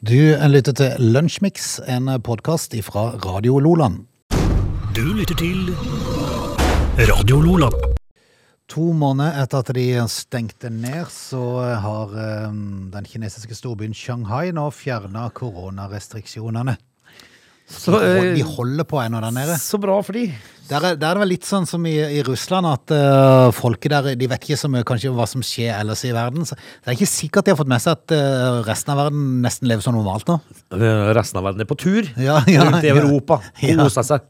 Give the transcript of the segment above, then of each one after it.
Du lytter til Lunsjmix, en podkast fra Radio Loland. Du lytter til Radio Loland. To måneder etter at de stengte ned, så har eh, den kinesiske storbyen Shanghai nå fjerna koronarestriksjonene. Så, eh, De holder på ennå der nede. så bra for de. Der er, der er det vel litt sånn som i, i Russland, at uh, folket der de vet ikke så mye kanskje hva som skjer ellers i verden. Så det er ikke sikkert de har fått med seg at uh, resten av verden nesten lever som normalt nå. Eh, Resten av verden er på tur Ja, ja, rundt i. Europa. Ja. Koser seg.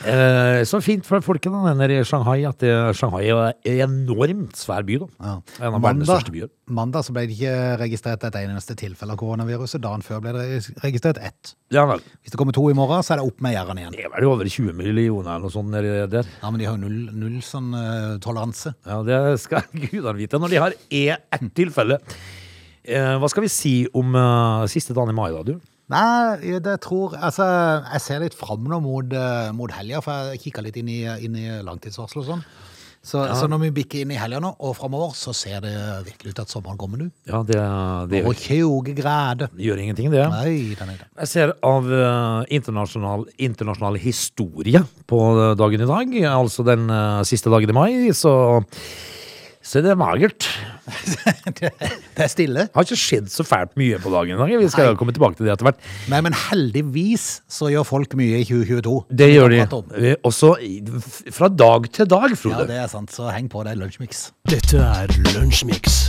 Uh, så fint for folket da, nede i Shanghai at det, Shanghai er en enormt svær by. da. Ja. En av verdens største byer. mandag så ble det ikke registrert et eneste tilfelle av koronaviruset. Dagen før ble det registrert ett. Ja vel. Hvis det kommer to i morgen, så er det opp med gjerdene igjen. Det er vel over 20 millioner eller noe sånt nedi der. Ja, Men de har jo null, null sånn eh, toleranse. Ja, Det skal gudene vite. Når de har ett tilfelle. Eh, hva skal vi si om eh, siste dagen i mai, da, du? Nei, det tror Altså, jeg ser litt fram nå mot, eh, mot helga, for jeg kikka litt inn i, inn i langtidsvarsel og sånn. Så, så når vi bikker inn i helga nå, og framover, så ser det virkelig ut at sommeren kommer nå. Ja, det, det Og 20 grader. gjør ingenting, det. Nei, den er det. Jeg ser av uh, internasjonal, internasjonal historie på eh, dagen i dag, altså den uh, siste dagen i mai, så, så er magert. det er stille. Det har ikke skjedd så fælt mye på dagen i dag. Vi skal Nei. komme tilbake til det etter hvert. Nei, men heldigvis så gjør folk mye i 2022. Det gjør de. Eh, Også fra dag til dag, Frode. Ja, det er sant, så heng på, det er lunsjmix. Dette er Lunsjmix.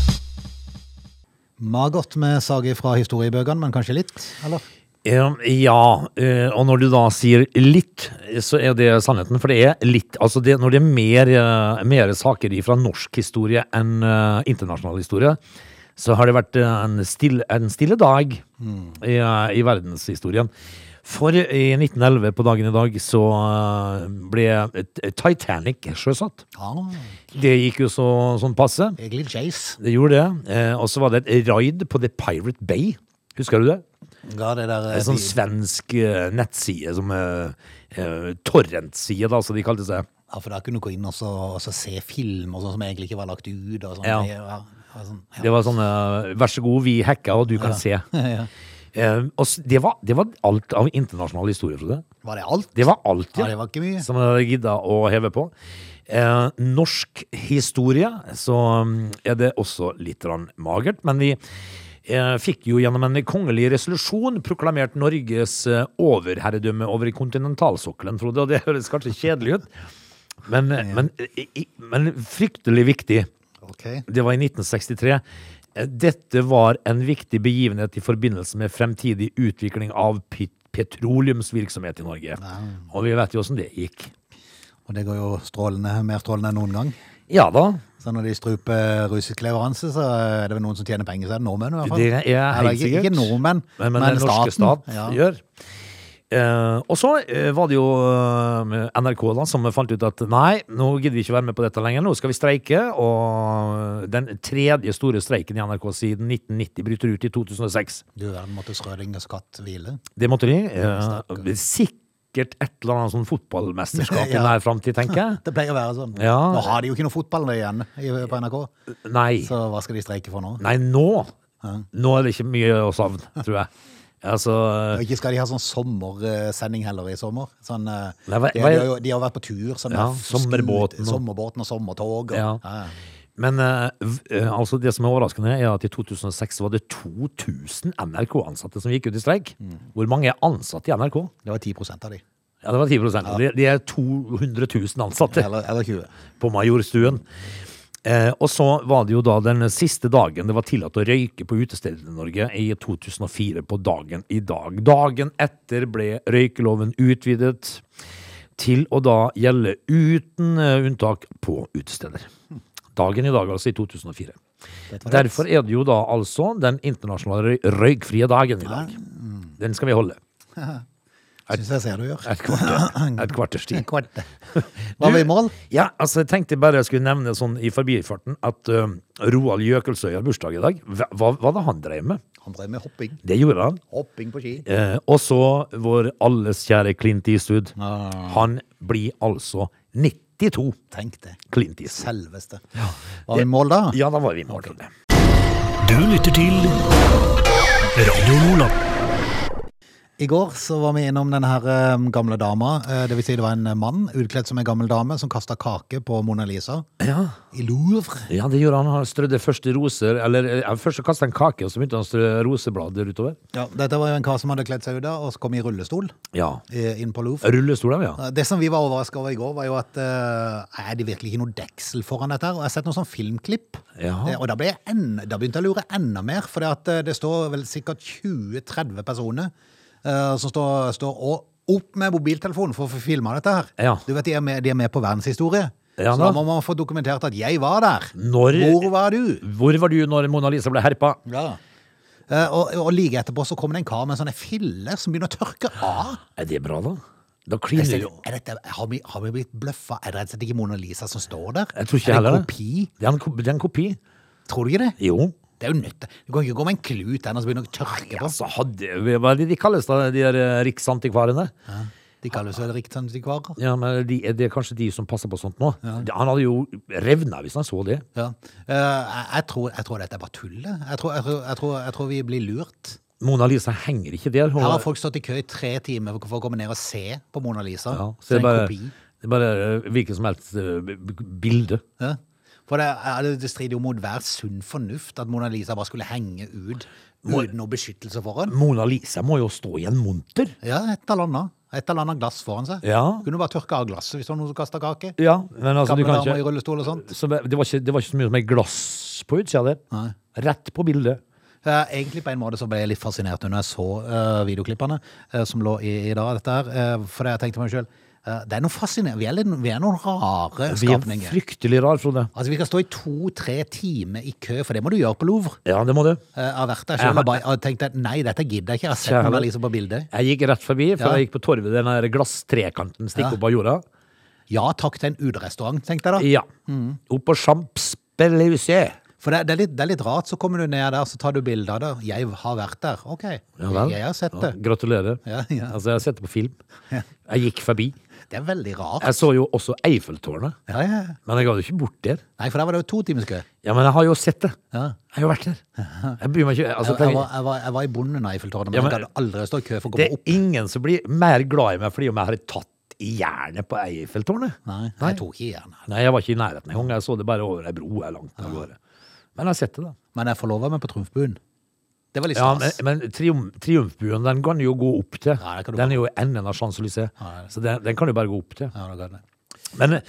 Magert med sager fra historiebøkene, men kanskje litt, eller? Ja, eh, og når du da sier litt, så er det sannheten. For det er litt Altså det, når det er mer, eh, mer saker fra norsk historie enn eh, internasjonal historie, så har det vært en stille, en stille dag i, eh, i verdenshistorien. For i 1911, på dagen i dag, så ble Titanic sjøsatt. Ja, Det gikk jo så, sånn passe. egentlig chase. Det gjorde det. Og så var det et raid på The Pirate Bay. Husker du det? Ja, det der... eh, En sånn svensk eh, nettside som uh, Torrent-side, da, som de kalte seg. Ja, for der kunne du gå inn og, så, og så se film og sånn som egentlig ikke var lagt ut. Og sånn. Ja. Ja, sånn, ja. Det var sånn Vær så god, vi hacka, og du kan se. Ja. Eh, og det, var, det var alt av internasjonal historie, Frode. Var det alt? Det var alt, Ja, ja. det var ikke mye. Som jeg gidda å heve på. Uh, norsk historie, så um, er det også litt magert. Men vi fikk jo gjennom en kongelig resolusjon proklamert Norges eh, overherredømme over kontinentalsokkelen, Frode. Og det høres kanskje kjedelig ut, men, men, men fryktelig viktig. Okay. Det var i 1963. Eh, Dette var en viktig begivenhet i forbindelse med fremtidig utvikling av petroleumsvirksomhet i Norge. Og vi vet jo åssen det gikk. Og det går jo strålende, mer strålende enn noen gang. Ja da, Så når de struper russisk leveranse, så er det vel noen som tjener penger, så er det nordmenn i hvert fall. det er Eller helt ikke, sikkert. ikke nordmenn, Men, men, den norske stat Ja. gjør. Uh, og så eh, var det jo uh, NRK da som fant ut at nei, nå gidder vi ikke være med på dette lenger. Nå skal vi streike. Og den tredje store streiken i NRK siden 1990 bryter ut i 2006. Du verden måtte Schrødingers katt hvile. Det måtte de. Uh, Eh, sikkert et eller annet sånn fotballmesterskap i nær framtid, tenker jeg. Det pleier å være sånn. Ja. Nå har de jo ikke noe fotball igjen på NRK, Nei. så hva skal de streike for nå? Nei, nå Nå er det ikke mye å savne, tror jeg. Altså Og ikke skal de ha sånn sommersending heller i sommer. Sånn, eh, Nei, hva- de, de, har jo, de har vært på tur. Sånn Ja, sommerbåten og- sommerbåten og sommertog. Og, Ja. Men eh, eh, altså det som er overraskende, er at i 2006 var det 2000 NRK-ansatte som gikk ut i streik. Hvor mange er ansatte i NRK? Det var 10% av de. Ja, det var 10 ja. de, de er 200 000 ansatte Eller, eller 20. på Majorstuen. Eh, og så var det jo da den siste dagen det var tillatt å røyke på utesteder i Norge, i 2004 på dagen i dag. Dagen etter ble røykeloven utvidet til å da gjelde uten eh, unntak på utesteder. Dagen i dag, altså i 2004. Dette var rett. Derfor er det jo da altså den internasjonale røy røykfrie dagen i dag. Den skal vi holde. Syns jeg ser du gjør. Et kvarter, et kvarters tid. Kvarter. Var vi i mål? Ja, altså jeg tenkte bare jeg skulle nevne sånn i forbifarten at uh, Roald Jøkelsøy har bursdag i dag. Hva, var det han drev med? Han drev med hopping. Det gjorde han. Hopping på ski. Eh, og så vår alles kjære Clint Eastwood. Ah. Han blir altså 92. Tenk det. Clint Eastwood. Selveste. Var vi i mål da? Ja, da var vi i mål. Du lytter til Radio Lola. I går så var vi innom denne her eh, gamle dama. Eh, Det vil si det var en mann utkledd som en gammel dame som kasta kake på Mona Lisa Ja. i Louvre. ja, det gjorde han. Han strødde først roser, eller først først kasta han kake, og så begynte han å strø roseblader utover. Ja, dette var jo en kar som hadde kledd seg ut og så kom i rullestol Ja. eh, inn på Louvre. Rullestol, ja. Det som vi var overraska over i går, var jo at eh, er det virkelig ikke noe deksel foran dette. her? Og jeg har sett noen sånn filmklipp, Ja. Eh, og da, ble jeg en, da begynte jeg å lure enda mer. For det, eh, står vel sikkert 20-30 personer eh, som står, står opp med mobiltelefonen for å få filma dette her. Ja. Du vet, de er med, de er med på verdenshistorie. Ja, så da. må man få dokumentert at jeg var der. Når Hvor var du? Hvor var du når Mona Lisa ble herpa? Ja. Eh, og, og like etterpå så kommer det en kar med en sånn fille som begynner å tørke av. Er det bra, da? Da kliner jo har, vi, har vi blitt bløffa? Er det rett og slett ikke Mona Lisa som står der? Jeg tror ikke er det en heller. kopi? Det er en, det er en kopi. Tror du ikke det? Jo. Det er jo nødt til. Du kan ikke gå med en klut der og så begynne å tørke på. Altså, hadde, hva er det de kalles, da, de der riksantikvarene? riksantikvarene? De kalles vel riksantikvarer. Ja, men de, det er kanskje de som passer på sånt nå. Han hadde jo revna hvis han så det. Ja. Eh, jeg, tror, jeg tror dette er bare tullet. Jeg tror, jeg, tror, jeg, tror, vi blir lurt. Mona Lisa henger ikke der. Hun, Her har folk stått i kø i tre timer for å komme ned og se på Mona Lisa. ja, så så det er en bare, det er bare eh, hvilket som helst eh, bilde. Ja. For det, det strider jo mot hver sunn fornuft at Mona Lisa bare skulle henge ut uten noe beskyttelse foran. Mona Lisa må jo stå i en monter. Ja, et eller annet. Et eller annet glass foran seg. Ja. Kunne bare tørke av glasset hvis det var noen som kasta kake. Ja, men altså, du Gamle damer i rullestol og sånt. så det, var ikke, det var ikke så mye som et glass på utsida der. Nei. Rett på bildet. Eh, egentlig på en måte så ble jeg litt fascinert når jeg så uh, videoklippene uh, som lå i, i dag, dette her. Uh, for jeg tenkte meg selv, eh, det er noe fascinerende. Vi er, litt, vi er noen rare skapninger. Vi er fryktelig rar, Frode. Altså, vi kan stå i to-tre timer i kø, for det må du gjøre på Louvre. Ja, det må du. Eh, Jeg har vært der selv og bare og tenkte nei, dette gidder jeg ikke. Jeg har sett Kjære- Mona liksom på bildet. Jeg gikk rett forbi, for Ja. jeg gikk på torvet, den der glasstrekanten stikker Ja. opp av jorda. Ja takk til en uterestaurant, tenkte jeg da. Ja. Mm. Opp på Champs-Élysées. For det, det, er litt, det er litt rart, så kommer du ned der, så tar du bilde av det. Jeg har vært der. Ok, Ja jeg har sett Ja, det. gratulerer. Altså, jeg har sett det på film. Jeg gikk forbi. Det er veldig rart. Jeg så jo også Eiffeltårnet, Ja, ja. men jeg ga det ikke bort der. Nei, for der var det jo to timers kø. Ja, men jeg har jo sett det. Ja. Jeg har jo vært der. Jeg bryr meg ikke. Altså, Jeg, jeg, var, jeg, var, jeg var i bunnen av Eiffeltårnet, men, Ja, men- jeg hadde aldri stått i kø for å komme opp. det er ingen som blir mer glad i meg fordi om jeg har tatt i jernet på Eiffeltårnet. Nei, jeg tok ikke jernet. Nei, jeg var ikke i nærheten engang. Jeg så det bare over ei bro her langt av gårde. Men jeg har sett det, da. Men jeg får lov å være med på Trumfbuen. Det var litt Ja, stas. men, men trium, Triumfbuen den kan du jo gå opp til. Nei, den, den er jo i enden av Champs-Élysées. Så den, den kan du bare gå opp til. Ja, det kan det. Men,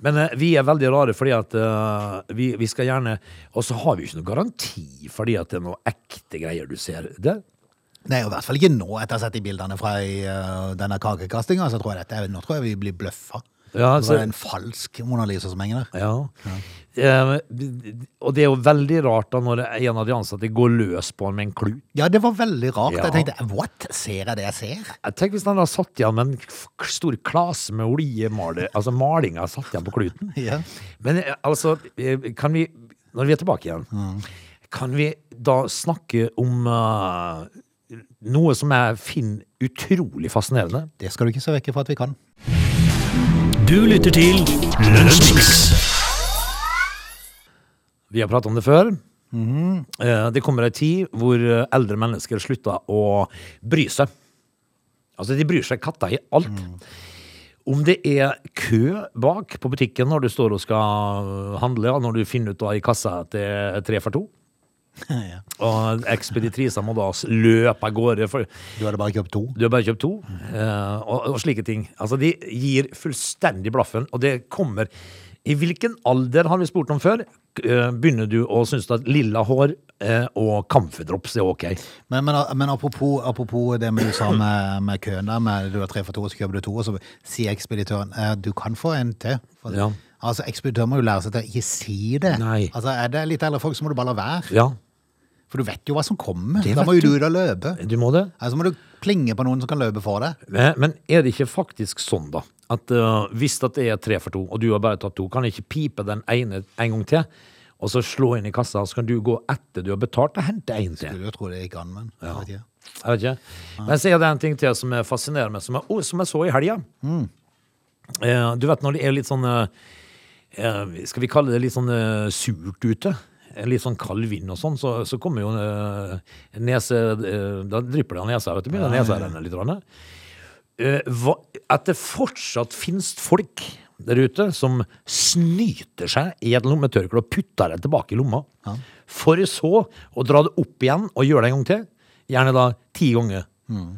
men eh, vi er veldig rare fordi at uh, vi, vi skal gjerne Og så har vi jo ikke noen garanti fordi at det er noe ekte greier du ser. Det, Nei, i hvert fall ikke nå, etter å ha sett de bildene fra i, uh, denne kakekastinga. Nå tror jeg vi blir bløffa. Ja, det så- var en falsk Mona Lisa som henger der. ja. Eh, og det er jo veldig rart da når en av de ansatte går løs på han med en klut. Ja, det var veldig rart. Ja. Jeg tenkte what? Ser jeg det jeg ser? Jeg tenker hvis han hadde satt igjen med en stor klase med oljemaling, altså malinga satt igjen på kluten. Ja. Men eh, altså, eh, kan vi, når vi er tilbake igjen, kan vi da snakke om uh, noe som jeg finner utrolig fascinerende? Det skal du ikke se vekk fra at vi kan. Du lytter til Lunsjmix. Vi har pratet om det før. Eh, Det kommer ei tid hvor eh, eldre mennesker slutter å bry seg. Altså, de bryr seg katta i alt. Om det er kø bak på butikken når du står og skal handle, og når du finner ut da i kassa at det er tre for to, ja. og ekspeditrisa må da løpe av gårde, for Du hadde bare kjøpt to. du har bare kjøpt to, uh, og, og slike ting. Altså, de gir fullstendig blaffen, og det kommer I hvilken alder, har vi spurt om før, uh, begynner du å synes at lilla hår uh, og camferdrops er ok? Men, men, men apropos, apropos det med du sa med, med køen der, med du har tre for to, og så kjøper du to, og så sier ekspeditøren du kan få en til. Ja. Altså, ekspeditøren må jo lære seg til å ikke si det. Nei. Altså, Er det litt eldre folk, så må du bare la være. Ja, For du vet jo hva som kommer. Da må jo du. ut og løpe. du må det. Altså må du plinge på noen som kan løpe for deg. Men, men er det ikke faktisk sånn, da, at uh, hvis at det er tre for to, og du har bare tatt to, kan jeg ikke pipe den ene en gang til, og så slå inn i kassa, så kan du gå etter du har betalt og hente en til? Skulle jo tro det gikk an, men jeg vet ikke. Jeg vet ikke. Men så er det en ting til som er fascinerende, med, som jeg, oh, som jeg så i helga. Eh, du vet når det er litt sånn eh, eh, Skal vi kalle det litt sånn eh, surt ute? Litt sånn kald vind og sånn, så, så kommer jo eh, nese eh, Da drypper det av nesa, vet du. Begynner nesa renne litt. grann. Eh, hva, at det fortsatt finnes folk der ute som snyter seg i et lommetørkle og putter det tilbake i lomma, for så å dra det opp igjen og gjøre det en gang til. Gjerne da ti ganger. Mm.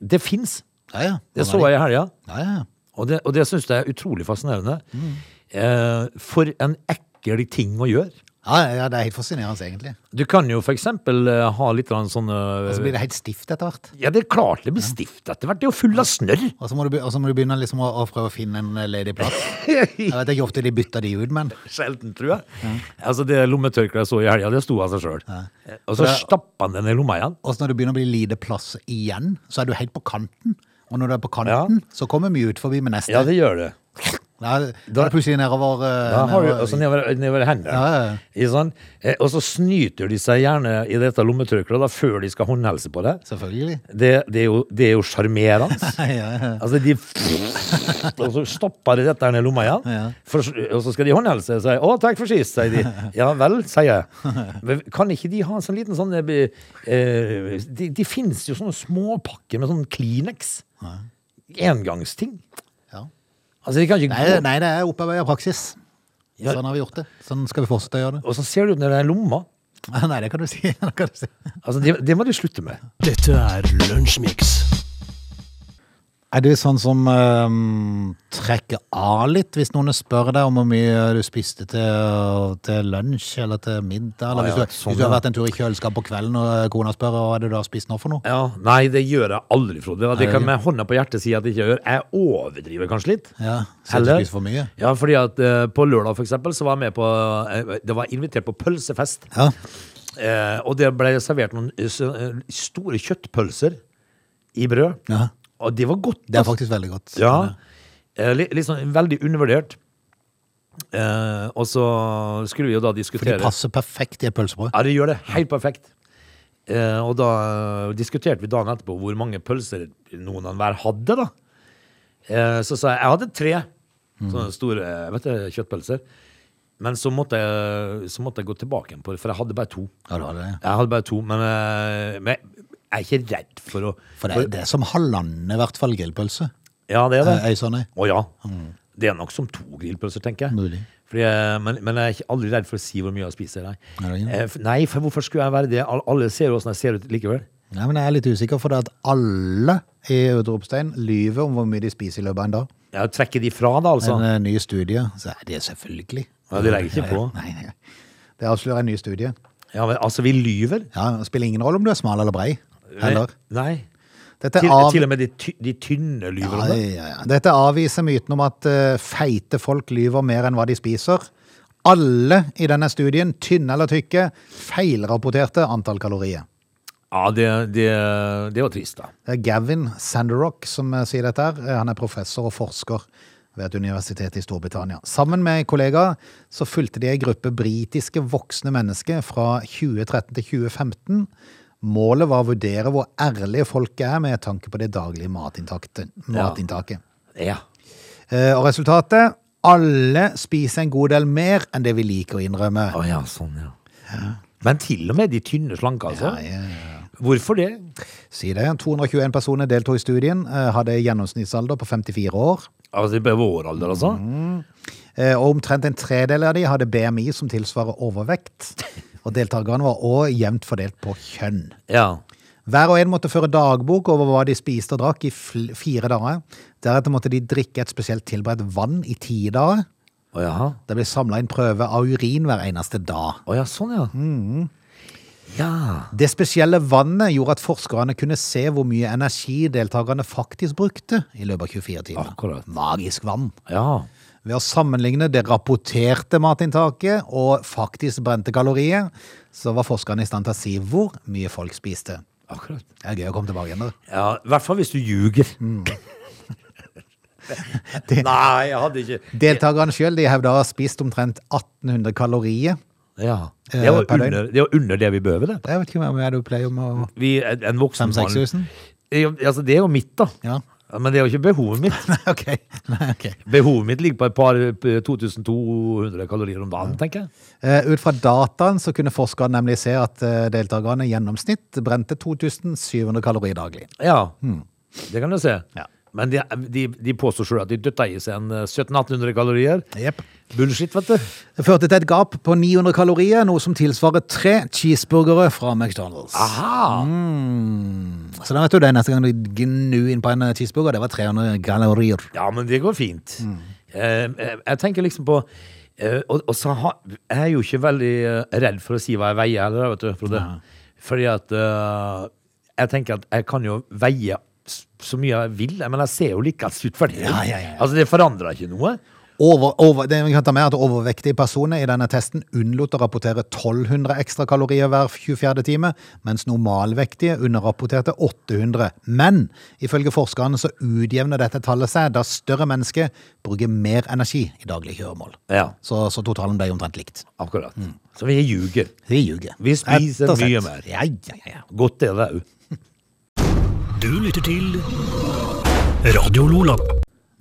Det fins. Ja, ja. Det så jeg i helga. Ja, ja. Og det, og det syns jeg er utrolig fascinerende. Eh, for en ekkel ting å gjøre. Ja, ja, det er helt fascinerende, egentlig. Du kan jo for eksempel eh, ha litt sånn eh, Og så blir det helt stift etter hvert. Ja, det er klart det blir stift etter hvert. Det er jo full av snørr. Og så må du, be- og så må du begynne liksom å, å prøve å finne en ledig plass. Jeg vet ikke ofte de bytter de ut, men Sjelden, tror jeg. Altså, det lommetørkleet jeg så i helga, det sto av seg sjøl. Og så stappa han den i lomma igjen. Og så når det begynner å bli lite plass igjen, så er du helt på kanten. Og når du er på kanten, så kommer mye ut forbi med neste. Ja, det gjør det. Da, da plutselig nedover eh, Da har du altså nedover, nedover hendene. Ja, ja. Eh, Og så snyter de seg gjerne i dette lommetørkleet før de skal håndhelse på det. Selvfølgelig. Det, det er jo det er sjarmerende. Ja, ja. Altså, de Og så stopper de dette ned i lomma igjen. Ja. For, og så skal de håndhelse og si 'Å, takk for sist', sier de. Ja vel, sier jeg. Kan ikke de ha en sånn liten sånn eh, eh, De, de finnes jo sånne småpakker med sånn Kleenex. Engangsting. Altså, de kan ikke Nei, gå nei, det er opparbeida praksis. Ja. Sånn har vi gjort det. Sånn skal vi fortsette å gjøre det. Og så ser det ut når det er lomma. Nei, det kan du si. Det kan du si. Altså, det, det må du slutte med. Dette er Lunsjmix. Er du sånn som um, trekker av litt hvis noen spør deg om hvor mye du spiste til, til lunsj eller til middag? Eller Ah, hvis, du, sånn, hvis du har vært en tur i kjøleskapet på kvelden og kona spør hva er det du har spist nå for noe? Ja, Nei, det gjør jeg aldri, Frode. Det kan med hånda på hjertet si at jeg ikke gjør. Jeg overdriver kanskje litt. Ja, så du spiser for mye? Ja, fordi at uh, på lørdag for eksempel, så var jeg med på uh, Det var invitert på pølsefest. Ja. Uh, og det ble servert noen eh, eh, store kjøttpølser i brød. ja. Og det var godt. Det er altså. faktisk veldig godt. Ja. Eh, litt, litt sånn veldig undervurdert. Eh, og så skulle vi jo da diskutere For de passer perfekt i et pølsebrød. Ja, de gjør det. Helt perfekt. Eh, og da eh, diskuterte vi dagen etterpå hvor mange pølser noen av hver hadde, da. Eh, så sa jeg jeg hadde tre sånne store vet du, kjøttpølser. Men så måtte, jeg, så måtte jeg gå tilbake igjen på det, for jeg hadde bare to. Ja, det det. Jeg hadde bare to, men, eh, men er ikke redd for å For det er, det er som halvannen i hvert fall grillpølse. Ja, det er det. Eh, Ei sånn ei. Å ja. Det er nok som to grillpølser, tenker jeg. Mulig. Fordi, jeg- men, men jeg er ikke aldri redd for å si hvor mye jeg spiser. Nei, Er det ikke? Eh, f- nei for hvorfor skulle jeg være det? All- Alle ser jo åssen jeg ser ut likevel. Nei, men jeg er litt usikker, for det at alle i utropstegn lyver om hvor mye de spiser i løpet av en dag. Ja, trekker de fra, da, altså? En eh, ny studie, så er det selvfølgelig. Ja, de legger ikke på. Nei, nei. Det avslører en ny studie. Ja, men, altså, vi lyver. Ja, Det spiller ingen rolle om du er smal eller brei. Heller. Nei. Til, av... til og med de, ty, de tynne lyver om det. ja, ja. Dette avviser myten om at uh, feite folk lyver mer enn hva de spiser. Alle i denne studien, tynne eller tykke, feilrapporterte antall kalorier. Ja, det, det, det var trist, da. Det er Gavin Sanderock som eh, sier dette. her. Eh, Han er professor og forsker ved et universitet i Storbritannia. Sammen med kollegaer så fulgte de ei gruppe britiske voksne mennesker fra 2013 til 2015. Målet var å vurdere hvor ærlige folk er med tanke på det daglige matinntaket. matinntaket. Ja. Eh, Og resultatet? Alle spiser en god del mer enn det vi liker å innrømme. Oh, ja, sånn, ja. Men til og med de tynne slanke, altså. Ja, ja, Hvorfor det? Si det. 221 personer deltok i studien, eh, hadde gjennomsnittsalder på 54 år. Altså, det vår alder, altså? Mm. Og omtrent en tredel av de hadde BMI som tilsvarer overvekt. Og deltakerne var òg jevnt fordelt på kjønn. Ja. Hver og en måtte føre dagbok over hva de spiste og drakk i fire dager. Deretter måtte de drikke et spesielt tilberedt vann i ti dager. Oh, ja. Det ble samla inn prøve av urin hver eneste dag. Oh, ja, sånn, ja. Ja. Det spesielle vannet gjorde at forskerne kunne se hvor mye energi deltakerne faktisk brukte i løpet av 24 timer. Akkurat. Magisk vann. Ja. Ved å sammenligne det rapporterte matinntaket og faktisk brente kalorier, så var forskerne i stand til å si hvor mye folk spiste. Akkurat. Det er gøy å komme tilbake igjen der. Ja, I hvert fall hvis du ljuger. Nei, jeg hadde ikke Deltakerne sjøl hevda å ha spist omtrent 1800 kalorier. Ja. Det var Eh, under, det var under det vi behøver, det. Jeg vet ikke hvor mye du pleier om å Vi, en voksen 5000-6000? Altså, det er jo mitt, da. Ja. Men det er jo ikke behovet mitt. Nei, ok. Nei, ok. Behovet mitt ligger på et par eh, 2200 kalorier om dagen, tenker jeg. Eh, ut fra dataen så kunne forskerne nemlig se at eh, deltakerne i gjennomsnitt brente 2700 kalorier daglig. Ja, det kan du se. Ja. Men de, de, de påstår sjøl at de døtta i seg en eh, 1700-1800 kalorier. Yep. Bullshit, vet du. Det førte til et gap på 900 kalorier, noe som tilsvarer tre cheeseburgere fra McDonald's. Aha! Mm. Så da vet du det neste gang du gnu inn på en cheeseburger, det var 300 kalorier. Ja, men det går fint. Mm. eh, jeg tenker liksom på eh, Og, og så ha, jeg er jo ikke veldig eh, redd for å si hva jeg veier heller, vet du, Frode. Fordi at eh, jeg tenker at jeg kan jo veie så mye jeg vil, men jeg ser jo likens ut for det. Ja, ja, ja. Altså, det forandrer ikke noe. Over, over, det vi kan ta med at Overvektige personer i denne testen unnlot å rapportere 1200 ekstra kalorier hver 24. time, mens normalvektige underrapporterte 800. Men ifølge forskerne så utjevner dette tallet seg da større mennesker bruker mer energi i daglige kjøremål. Ja, Så, så totalen ble omtrent likt. akkurat. Så vi ljuger. Vi ljuger. Vi spiser mye mer. Ja, ja, ja. Godt er det òg. Du lytter til Radio Lola.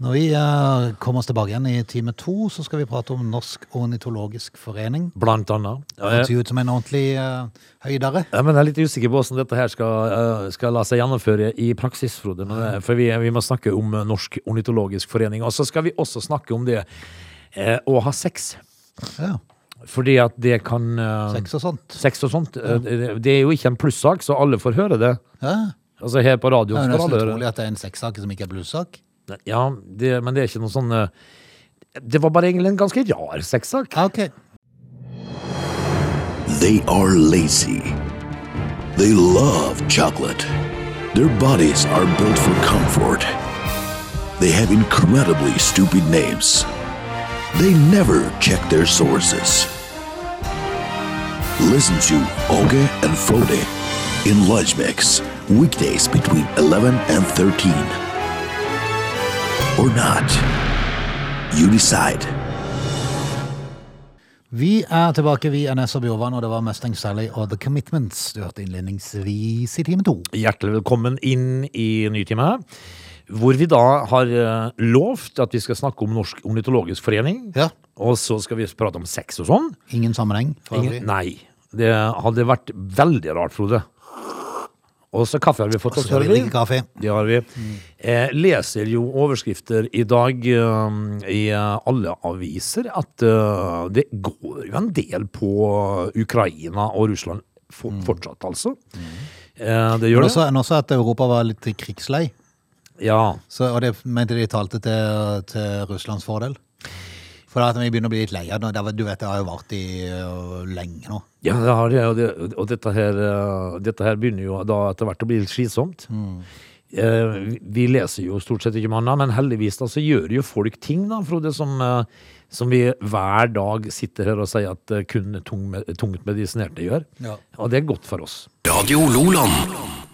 Når vi eh, kommer oss tilbake igjen i time to, så skal vi prate om Norsk ornitologisk forening. Blant annet. Det høres jo ut som en ordentlig uh, høydere. Ja, men jeg er litt usikker på hvordan dette her skal, uh, skal la seg gjennomføre i praksis, Frode. Men, for vi, vi må snakke om eh, Norsk ornitologisk forening. Og så skal vi også snakke om det eh, å ha sex. Ja, Fordi at det kan eh, sex og sånt. Sex og sånt. eh, det- Det er jo ikke en plussak, så alle får høre det. Ja. Altså her på Det er nesten utrolig at det er en sexsak som ikke er blussak. Ja, det, men det er ikke noe sånn eh, Det var bare egentlig en ganske rar sexsak. Okay. ok. They are lazy. They love chocolate. Their bodies are built for comfort. They have incredibly stupid names. They never check their sources. Listen to Oge and Frode in Lunch Mix, weekdays between 11 and 13. Or not. You decide. Vi er tilbake, vi er Nessa Bjorvann, og det var Mustang Sally og The Commitments du hørte innledningsvis i time to. Hjertelig velkommen inn i Nytime. Hvor vi da har eh, lovt at vi skal snakke om Norsk ornitologisk forening. Ja. Og så skal vi prate om sex og sånn. Ingen sammenheng. Ingen, nei. Det hadde vært veldig rart, Frode. Og så kaffe har vi fått oss, Har vi kaffe. Det har vi. Jeg leser jo overskrifter i dag um, i uh, alle aviser at uh, det går jo en del på Ukraina og Russland for, fortsatt, altså. Eh, det Men gjør også, det. men også at Europa var litt krigslei. Ja. Så, og det mente de talte til, til Russlands fordel. For at vi begynner å bli litt lei av det. Du vet, det har jo vart i uh, lenge nå. Ja, det har det, og, det, og dette, her, uh, dette her begynner jo da etter hvert å bli litt slitsomt. Mm. vi- vi leser jo stort sett ikke om annet, men heldigvis da så gjør jo folk ting, da, Frode, som, eh, som vi hver dag sitter her og sier at kun tung, tungt medisinerte gjør. Ja. Og det er godt for oss. Radio Loland.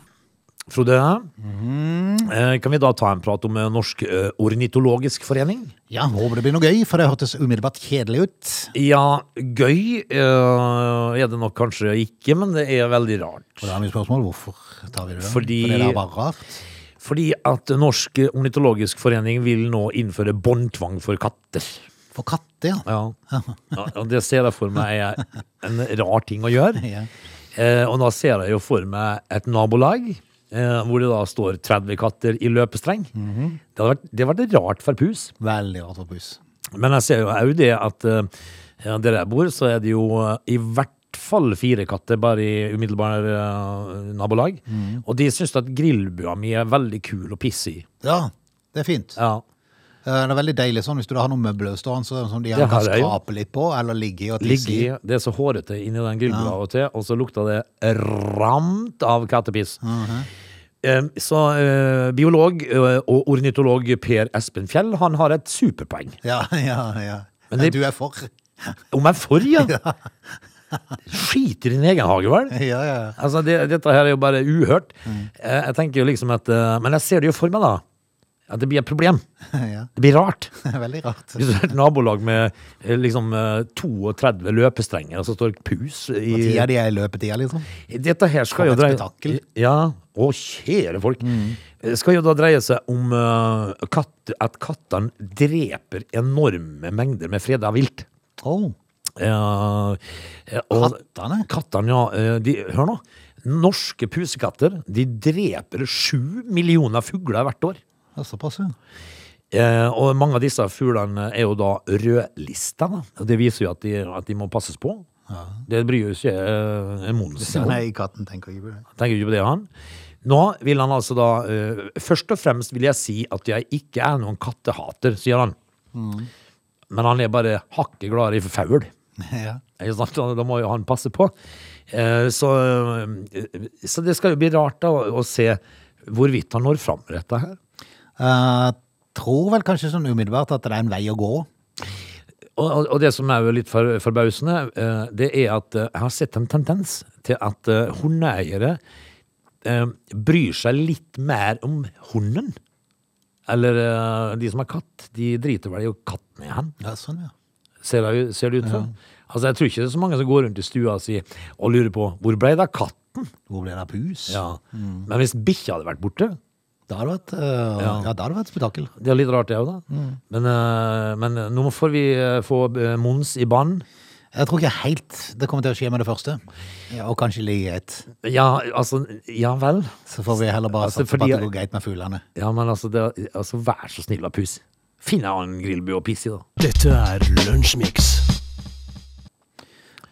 Frode, mm. kan vi da ta en prat om eh, Norsk eh, ornitologisk forening? Ja, håper det blir noe gøy, for det hørtes umiddelbart kjedelig ut. Ja, gøy er det nok kanskje ikke, men det er veldig rart. Og da har vi spørsmål hvorfor tar vi det? Fordi- Fordi det er bare rart. Fordi at Norsk ornitologisk forening vil nå innføre båndtvang for katter. For katter, ja. Ja. ja, det ser jeg for meg er en rar ting å gjøre. ja. Eh, og da ser jeg jo for meg et nabolag eh, hvor det da står 30 katter i løpestreng. det, hadde vært, det hadde vært rart for pus. Veldig rart for pus. Men jeg ser jo òg det at eh, der jeg bor, så er det jo eh, i hvert fall fire katter bare i umiddelbar eh, nabolag. Og de syns at grillbua mi er veldig kul og pissig. Ja, det er fint. Ja. Eh, Det er veldig deilig sånn hvis du da har noen møbler stående så- som de Det kan skrape litt på, eller ligge i og tisse Ligge i. Det er så hårete inni den grillbua av og til, og så lukter det ramt av kattepiss. Eh, Så eh, biolog og ornitolog Per Espen Fjell, han har et superpoeng. Ja, ja, ja. Men det- du er for? Om jeg er for, ja! Skiter i din egen hage, vel? Ja, ja. Altså, det, dette her er jo bare uhørt. Mm. Jeg tenker jo liksom at Men jeg ser det jo for meg, da. At det blir et problem. ja. Det blir rart. Veldig rart. Hvis du har et nabolag med eh, liksom eh, 32 løpestrenger, og så står det pus i Tida de er i løpetida, liksom. Dette her skal jo dreie spetakkel. Ja, Å, kjære folk. Mm. skal jo da dreie seg om uh, katt, at kattene dreper enorme mengder med freda vilt. Oh, Uh, eh, Kattene? Kattene, ja. eh, De, hør nå. Norske pusekatter de dreper sju millioner fugler hvert år. Er såpass, ja. Eh, og mange av disse fuglene er jo da rødlista. Da. Og Det viser jo at de, at de må passes på. Det bryr jo ikke eh, Mons om. Nei, katten tenker ikke på det. Tenker ikke på det, han. Nå vil han altså da eh, Først og fremst vil jeg si at jeg ikke er noen kattehater, sier han. Men han er bare hakket gladere i faul. Ja. Da må jo han passe på. Eh, Så, eh, så det skal jo bli rart da å å se hvorvidt han når fram med dette her. Jeg tror vel kanskje sånn umiddelbart at det er en vei å gå. Og, og- og det som er jo litt for, forbausende, eh, det er at eh, jeg har sett en tendens til at eh, hundeeiere bryr seg litt mer om hunden. Eller de som har katt, de driter vel i katten i hen. Ja, sånn, ja. Ser det, ser det ut som. Altså, jeg tror ikke det er så mange som går rundt i stua si og lurer på hvor ble det av katten? Hvor ble det av pus? Ja. Men hvis bikkja hadde vært borte Hadde vært, uh, Ja. ja. det hadde det vært spetakkel. Det er litt rart, det òg, da. Men, uh, men nå får vi eh, få Mons i banen. Jeg tror ikke helt det kommer til å skje med det første. Ja, og kanskje ligge greit. Ja, altså Ja vel. Så får vi heller bare Altså, satse på at det går greit med fuglene. Ja, men altså, det, altså vær så snill, da, pus. Finn en annen grillbu å pisse i, da. Dette er Lunsjmix.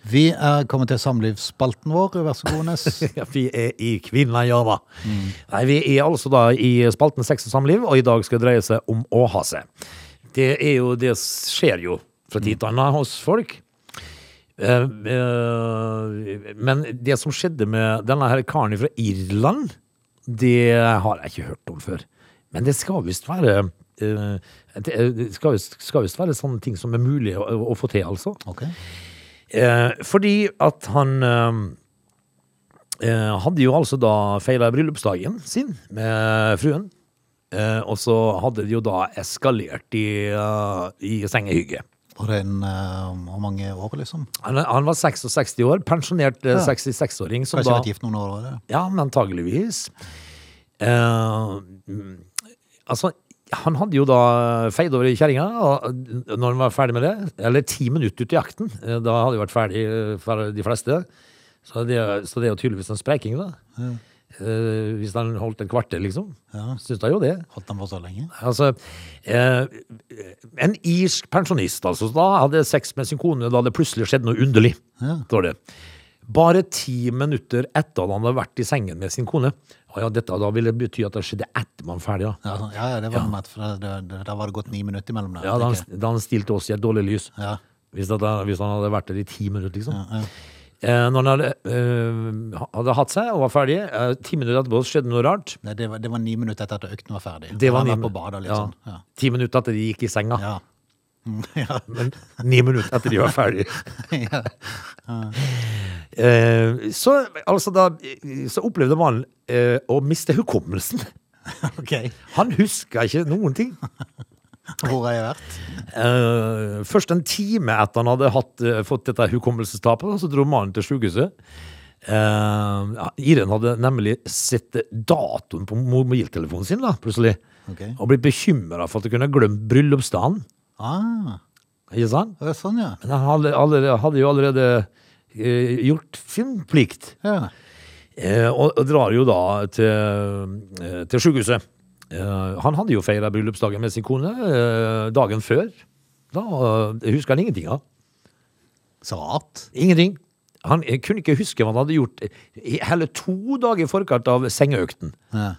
Vi er kommet til samlivsspalten vår. Vær så god, Nes. Vi er i Kvinna Mm. Nei, vi er altså da i spalten Sex og samliv, og i dag skal det dreie seg om å ha seg. Det er jo Det skjer jo fra tid til annen hos folk. Eh, eh, men det som skjedde med denne her karen fra Irland, det har jeg ikke hørt om før. Men det skal visst være eh, Det skal visst være sånne ting som er mulig å, å få til, altså. Ok. Eh, fordi at han eh, eh, hadde jo altså da feila bryllupsdagen sin med fruen. Eh, og så hadde det jo da eskalert i, uh, i sengehygge. Var det en eh, Hvor mange år, liksom? Han, han var 66 år, pensjonert Ja. 66-åring. som Kanskje da- vært gift noen år? Eller? Ja, men antageligvis. Eh, mm, altså, han hadde jo da feid over i kjerringa når han var ferdig med det. Eller ti minutter ut i jakten. Eh, Da hadde det vært ferdig eh, for de fleste. Så det, så det er jo tydeligvis en spreiking, da. Eh, hvis han holdt en kvarter, liksom. Ja. Syns da jo det. Holdt han på så lenge? Altså, uh, en irsk pensjonist altså, da hadde sex med sin kone da det plutselig skjedde noe underlig, Ja. står det. Bare ti minutter etter at han hadde vært i sengen med sin kone. Og ja, dette da ville bety at det skjedde etter man var ferdig. Ja, ja, ja, det var ja. med for det, det, Da var det gått ni minutter imellom der. Ja, da han, da han stilte oss i et dårlig lys. ja. Hvis, det, hvis han hadde vært der i ti minutter, liksom. ja. Eh, når han hadde, eh, hadde hatt seg og var ferdig, eh, ti minutter etterpå skjedde noe rart. Nei, det, var, det var ni minutter etter at økten var ferdig. Det var han ni var på badet ja. Ja. Ti minutter etter de gikk i senga. Ja. Ja. Men ni minutter etter de var ferdige. ja. Eh, så, altså da, så opplevde mannen eh, å miste hukommelsen. okay. Han huska ikke noen ting. Hvor har jeg vært? Eh, først en time etter han hadde hatt, fått dette hukommelsestapet, så dro mannen til sjukehuset. Eh, Iren hadde nemlig sett datoen på mobiltelefonen sin, da, plutselig. Okay. Og blitt bekymra for at hun kunne glemt bryllupsdagen. Ah, Ikke sant? det er sånn, ja. Men han hadde, allerede, hadde jo allerede eh, gjort sin plikt. ja. Eh, og, og drar jo da til, eh, til sykehuset. Eh, han hadde jo feira bryllupsdagen med sin kone eh, dagen før. Da eh, husker han ingenting av. Saat? Ingenting. Han kunne ikke huske hva han hadde gjort hele to dager i forkant av sengeøkten. Ja.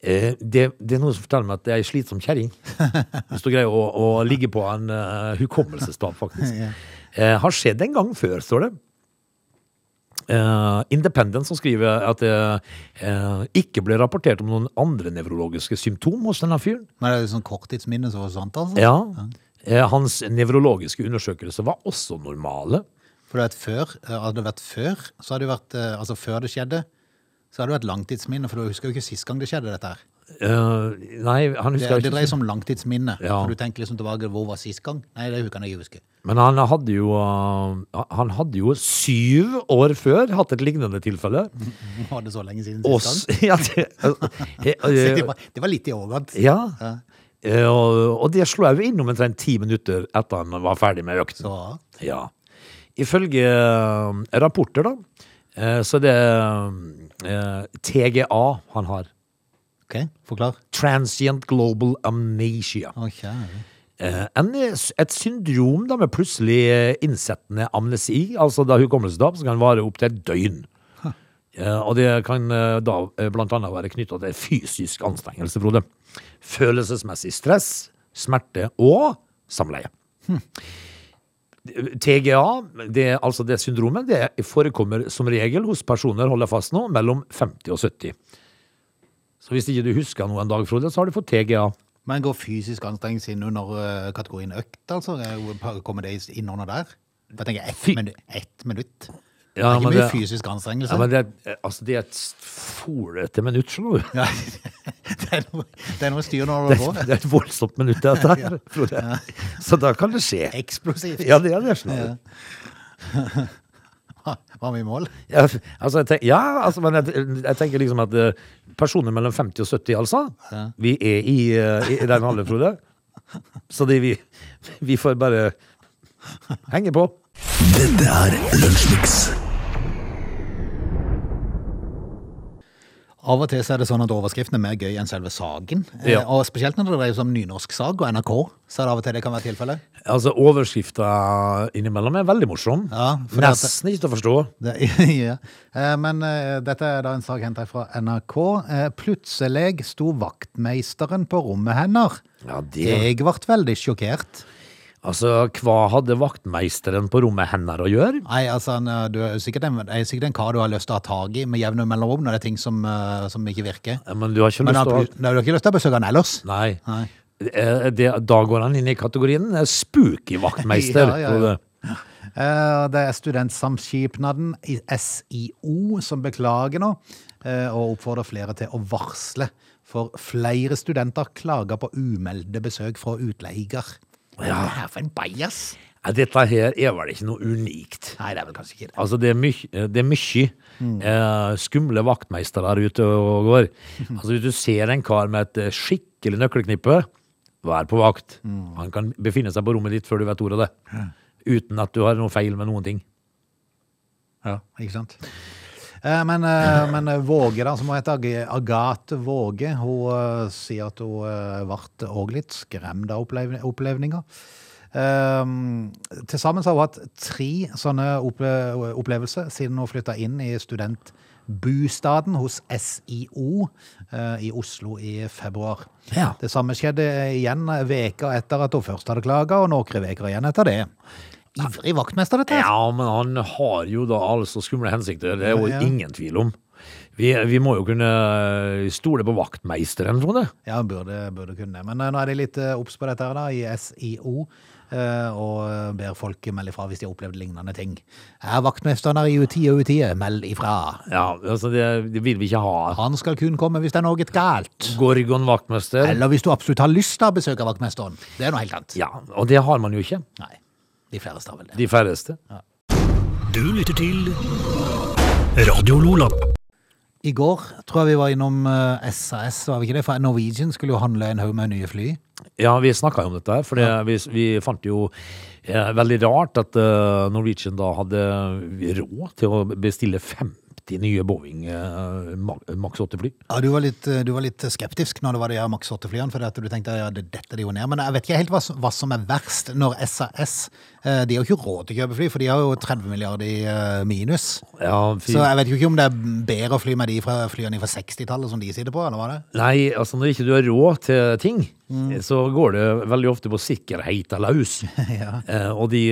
Eh, det, det er noen som forteller meg at det er ei slitsom kjerring. Hvis du greier å, å ligge på en uh, hukommelsestap, faktisk. Eh, har skjedd en gang før, står det. Uh, Independent som skriver at det uh, ikke ble rapportert om noen andre nevrologiske symptom hos denne fyren. Men det er sånn korttidsminne som var sant, altså? Ja. Uh, hans nevrologiske undersøkelser var også normale. For det før, eh, hadde det vært før, så hadde det vært, eh, altså før det skjedde, så har det et langtidsminne, for du husker jo ikke sist gang det skjedde dette her. Uh, nei, han Det, husker det ikke. dreier seg om langtidsminne. Ja. For du tenker liksom tilbake, hvor var sist gang? Nei, det kan jeg ikke huske. Men han hadde jo uh, Han hadde jo syv år før hatt et lignende tilfelle. Var det så lenge siden sist gang? ja, det, uh, Det var, det var litt i overkant. ja. Ja. Og, det slo jeg jo inn omtrent ti minutter etter han var ferdig med økten. Så Ja. Ifølge rapporter, da, eh, så det er TGA han har. OK, forklar. Transient Global Amnesia. Okay. Eh, en, et syndrom da med plutselig eh, innsettende amnesi, altså da hukommelsestap, som kan vare opptil et døgn. Eh, og det kan eh, da eh, blant annet være knytta til fysisk anstrengelse, Frode. Følelsesmessig stress, smerte og samleie. TGA, det, altså det syndromet, det forekommer som regel hos personer, holder fast nå, mellom 50 og 70. Så hvis ikke du husker noe en dag, Frode, så har du fått TGA. Men går fysisk anstrengelse inn under eh, kategorien økt, altså? Er Kommer det inn under der? Jeg tenker ett minutt. Ett minutt. Det er ikke mye det- fysisk anstrengelse. Ja, men det, er- altså, det er et folete minutt, skjønner du. Ja, det, er noe, det er noe styr når du holder på. det er et voldsomt minutt, dette her. ja. Så da kan det skje. Eksplosivt. Ja, det er det. skjønner du. Var vi i mål? Ja, altså, jeg tenker, ja, altså, men jeg, jeg tenker liksom at eh, personer mellom 50 og 70, altså, vi er i, eh, i den alderen, Frode. Så det, vi, vi får bare henge på. Dette er Lunsjmix. Av og til så er det sånn at overskriften er mer gøy enn selve saken. Eh, Ja. Og spesielt når det dreier seg om nynorsk-sag og NRK, så er det av og til det kan være tilfellet. Altså, Overskrifta innimellom er veldig morsom. Ja, Nesten ikke til å forstå. Det, ja. Eh, Men uh, dette er da en sak henta fra NRK. Uh, Plutselig sto vaktmeisteren på rommet hennes. Ja, det, Jeg ble veldig sjokkert. Altså, Hva hadde vaktmeisteren på rommet hennes å gjøre? Nei, altså, eh, du er sikkert en, er sikkert en kar du har lyst til å ha tag i med jevne mellomrom når det er ting som, eh, som ikke virker. Ja, Men du har ikke Men lyst til å Nei, du har ikke lyst til å besøke han ellers? Nei. Nei. Eh, Det, da går han inn i kategorien spooky vaktmeister. Ja, ja, ja. Det er Studentsamskipnaden SIO som beklager nå, og oppfordrer flere til å varsle. For flere studenter klager på umeldte besøk fra utleier. Hva er det her for en bajas? Ja, Dette her er vel ikke noe unikt. Nei, det er vel kanskje ikke det. Altså, det er mye, det er mye eh, skumle vaktmeistere ute og går. Altså, hvis du ser en kar med et eh, skikkelig nøkkelknippe, vær på vakt. Han kan befinne seg på rommet ditt før du vet ordet av det. Uten at du har noe feil med noen ting. Ja, ikke sant? Eh, Men, eh, men eh, Våge, da, som hun heter, Ag- Agathe Våge, hun sier at hun ble òg litt skremt av opplev opplevninga. Um, til sammen har hun hatt tre sånne opple opplevelser siden hun flytta inn i studentbostaden hos SIO uh, i Oslo i februar. Ja. Det samme skjedde igjen veka etter at hun først hadde klaga, og noen uker igjen etter det. Ivrig vaktmester, dette. her. Ja, men han har jo da altså skumle hensikter. Det er jo Ja, ja. ingen tvil om. Vi, vi må jo kunne stole på vaktmeisteren, Frode. Ja, burde, burde kunne. Men eh, nå er de litt eh, obs på dette her da, i SIO, eh, og eh, ber folk melde ifra hvis de har opplevd lignende ting. Er vaktmesteren her i utide og utide, meld ifra. Ja, altså det, det vil vi ikke ha. Han skal kun komme hvis det er noe galt. Gorgon vaktmester. Eller hvis du absolutt har lyst til å besøke vaktmesteren. Det er noe helt annet. Ja, og det har man jo ikke. Nei, de færreste har vel det. De færreste. Du lytter til Radio Lola. I går tror jeg vi var innom eh, SAS, var vi ikke det? For Norwegian skulle jo handle en haug med nye fly. Ja, vi snakka jo om dette, her, for det, vi, vi fant jo eh, veldig rart at eh, Norwegian da hadde råd til å bestille 50 nye Boeing eh, Ma- Max 8-fly. Ja, du var, litt, eh, du var litt skeptisk når det var de her Max 8-flyene, for du tenkte ja, det detter de jo ned. Men jeg vet ikke helt hva, som- hva som er verst når SAS eh, De har jo ikke råd til å kjøpe fly, for de har jo 30 milliarder i eh, minus. Ja, fy- Så jeg vet jo ikke om det er bedre å fly med de fra flyene fra 60-tallet som de sitter på, eller hva det? Nei, altså når ikke du har råd til ting, så går det veldig ofte på sikkerhet løs. eh, og de,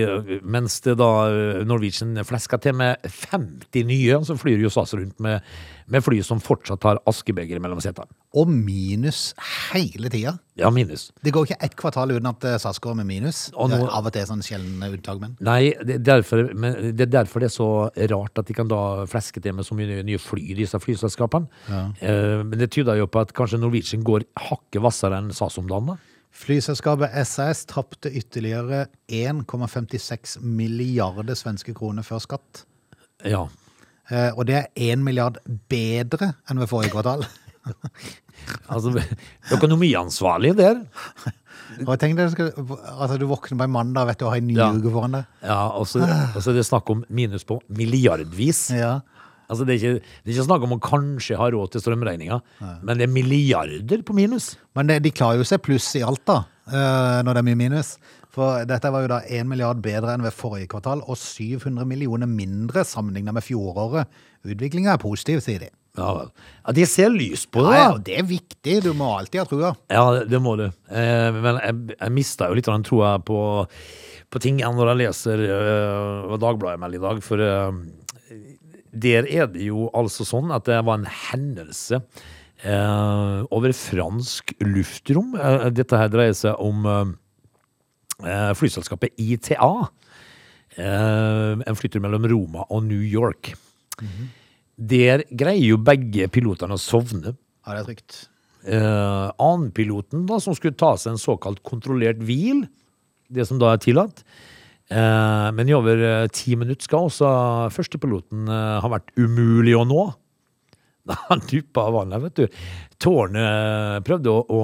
mens det da eh, Norwegian flesker til med 50 nye, så flyr jo SAS rundt med, med fly som fortsatt har askebegeret mellom setene. Og minus hele tida. Ja, minus. Det går ikke ett kvartal uten at eh, SAS går med minus. Og nå- av og til sånn sjeldne unntak, men Nei, det er, derfor, det er derfor det er så rart at de kan da fleske til med så mye nye fly, disse flyselskapene. Eh, men det tyder jo på at kanskje Norwegian går hakket hvassere enn SAS om dagen. da. Flyselskapet SAS tapte ytterligere 1,56 milliarder svenske kroner før skatt. Ja. Eh, Og det er 1 milliard bedre enn ved forrige kvartal. Altså, økonomiansvarlig der. Og tenk deg, altså, du våkner på en mandag vet du, og har en ny Ja. uke foran deg. Ja, og så og så er det snakk om minus på milliardvis. Ja. Altså, det, er ikke, det er ikke snakk om å kanskje ha råd til strømregninga, men det er milliarder på minus. Men det, de klarer jo seg pluss i alt, da, eh, når det er mye minus. For dette var jo da 1 milliard bedre enn ved forrige kvartal, og 700 millioner mindre sammenlignet med fjoråret. Utviklinga er positiv, sier de. Ja vel. Ja, de ser lys på det, Ja, ja, det er viktig, du må alltid ha trua. Ja, det- må du. Eh, men jeg, jeg mista jo litt av den troa på, på ting når jeg leser eh, Dagbladet melder i dag. For eh, der er det jo altså sånn at det var en hendelse eh, over fransk luftrom. Dette her dreier seg om flyselskapet ITA. Eh, en flytter mellom Roma og New York. Der greier jo begge pilotene å sovne. Ja, det er trygt. Eh, annenpiloten, da, som skulle ta seg en såkalt kontrollert hvil, det som da er tillatt. Eh, men i over eh, ti minutter skal også førstepiloten eh, ha vært umulig å nå. Han duppa av vannet, vet du. Tårnet prøvde å, å,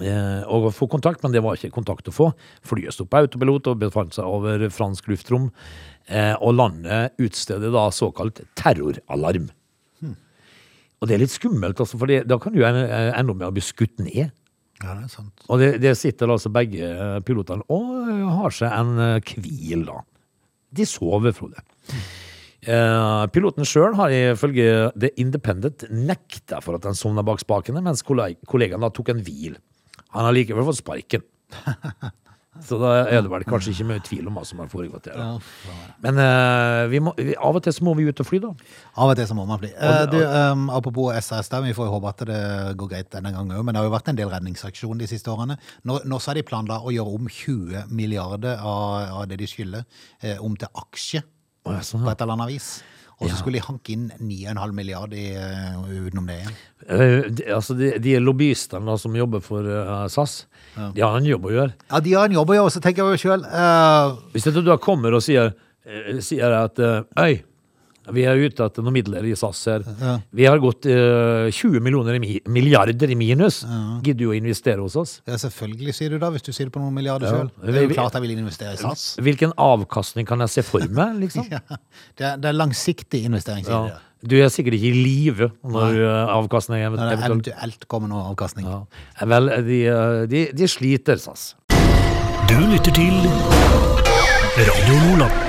eh, å få kontakt, men det var ikke kontakt å få. Flyet sto på autopilot og befant seg over fransk luftrom. Eh, og landet utsteder da såkalt terroralarm. Og det er litt skummelt, altså, for da kan du en- ende opp med å bli skutt ned. Ja, det er sant. Og det, det sitter altså begge eh, pilotene og eh, har seg en eh, hvil, da. De sover, Frode. Eh, piloten sjøl har ifølge The Independent nekta for at han sovna bak spakene, mens kollegaen da tok en hvil. Han har likevel fått sparken. Så da er det vel kanskje ikke mye tvil om hva som har foregått der. Men uh, må, vi, av og til så må vi ut og fly, da. Av og til så må man fly. Uh, du, um, apropos SAS, der, vi får håpe at det går greit denne gangen òg, men det har jo vært en del redningsaksjon de siste årene. Nå, nå så har de planla å gjøre om 20 milliarder av, av det de skylder, eh, om til aksje sånn, på et eller annet vis. Og så Ja. skulle de hanke inn 9,5 milliard i, eh, utenom det igjen. Uh, de, altså de, de lobbyistene som jobber for uh, SAS, de har en jobb å gjøre. Ja, de har en jobb å gjøre, så tenker jeg jo sjøl Hvis du da kommer og sier, sier at Øy, vi er ute etter noen midler i SAS her. Vi har gått eh, 20 millioner i mi milliarder i minus. Gidder du å investere hos oss? Ja, selvfølgelig, sier du da, hvis du sier det på noen milliarder Ja. sjøl. Det er jo klart jeg vil investere i SAS. Hvilken avkastning kan jeg se for meg, liksom? Ja, det, er, det er langsiktig investering, sier Ja. de. Du er sikkert ikke i live når eh, avkastningen Når det eventuelt kommer noe avkastning. ja. Vel, de, eh, de, de sliter, SAS. Du lytter til Radio Lola.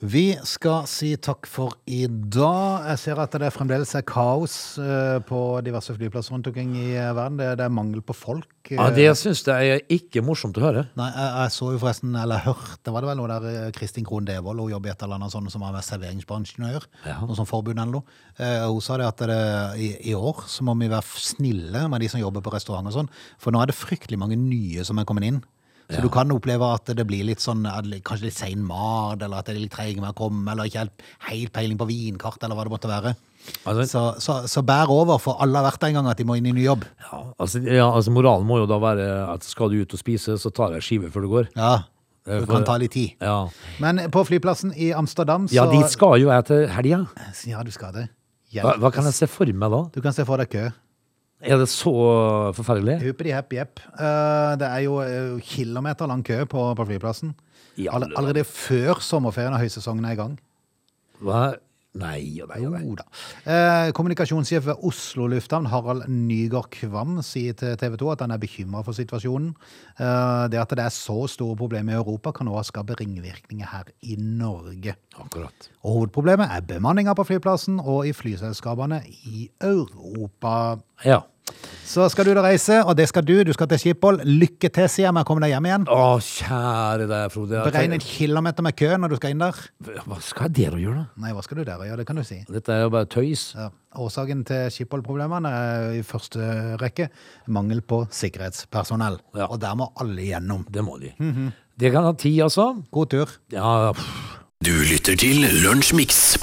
Vi skal si takk for i dag. Jeg ser at det fremdeles er kaos eh, på diverse flyplasser rundt omkring i eh, verden. Det, det er mangel på folk. Ja, det syns jeg er ikke morsomt å høre. Nei, jeg, jeg så jo forresten, eller hørte, var det vel noe der eh, Kristin Krohn Devold, hun jobber i et eller annet sånt som har med serveringsbransjen å gjøre. Ja. Noe sånt forbund eller noe. Eh, hun sa det at det, i, i år så må vi være snille med de som jobber på restaurant og sånn, for nå er det fryktelig mange nye som er kommet inn. Så Ja. du kan oppleve at det blir litt sånn, kanskje litt sein mat, eller at det er litt treige med å komme, eller ikke helt, helt peiling på vinkart, eller hva det måtte være. Altså, Så, så, så bær over, for alle har vært der en gang at de må inn i ny jobb. ja, altså, ja, altså Moralen må jo da være at skal du ut og spise, så tar jeg skive før du går. Ja, Eh, det kan ta litt tid. Ja, Men på flyplassen i Amsterdam, så... ja dit skal jo jeg til helga. Ja, du skal det. Hva, hva kan jeg se for meg da? Du kan se for deg kø. Er det så forferdelig? Huppedi hepp jepp. Uh, det er jo eh, kilometer lang kø på, på flyplassen. All, allerede før sommerferien og høysesongen er i gang. Hva? Nei og nei og nei. Jo da. Eh, kommunikasjonssjef ved Oslo lufthavn, Harald Nygaard Kvam, sier til TV 2 at han er bekymra for situasjonen. Eh, det at det er så store problemer i Europa, kan også skape ringvirkninger her i Norge. Akkurat. Og hovedproblemet er bemanninga på flyplassen og i flyselskapene i Europa. Ja. Så skal du da reise, og det skal du. Du skal til Skiphol. Lykke til, sier jeg, med å komme deg hjem igjen. Å, kjære deg, Frode. Beregn en kilometer med kø når du skal inn der. Hva skal jeg der og gjøre, da? Nei, hva skal du der og gjøre? Det kan du si. Dette er jo bare tøys. Ja. Årsaken til Skiphol-problemene er i første rekke mangel på sikkerhetspersonell. Ja. Og der må alle gjennom. Det må de. Det kan ha tid, altså. God tur. Ja, pff. Du lytter til Lunsjmix.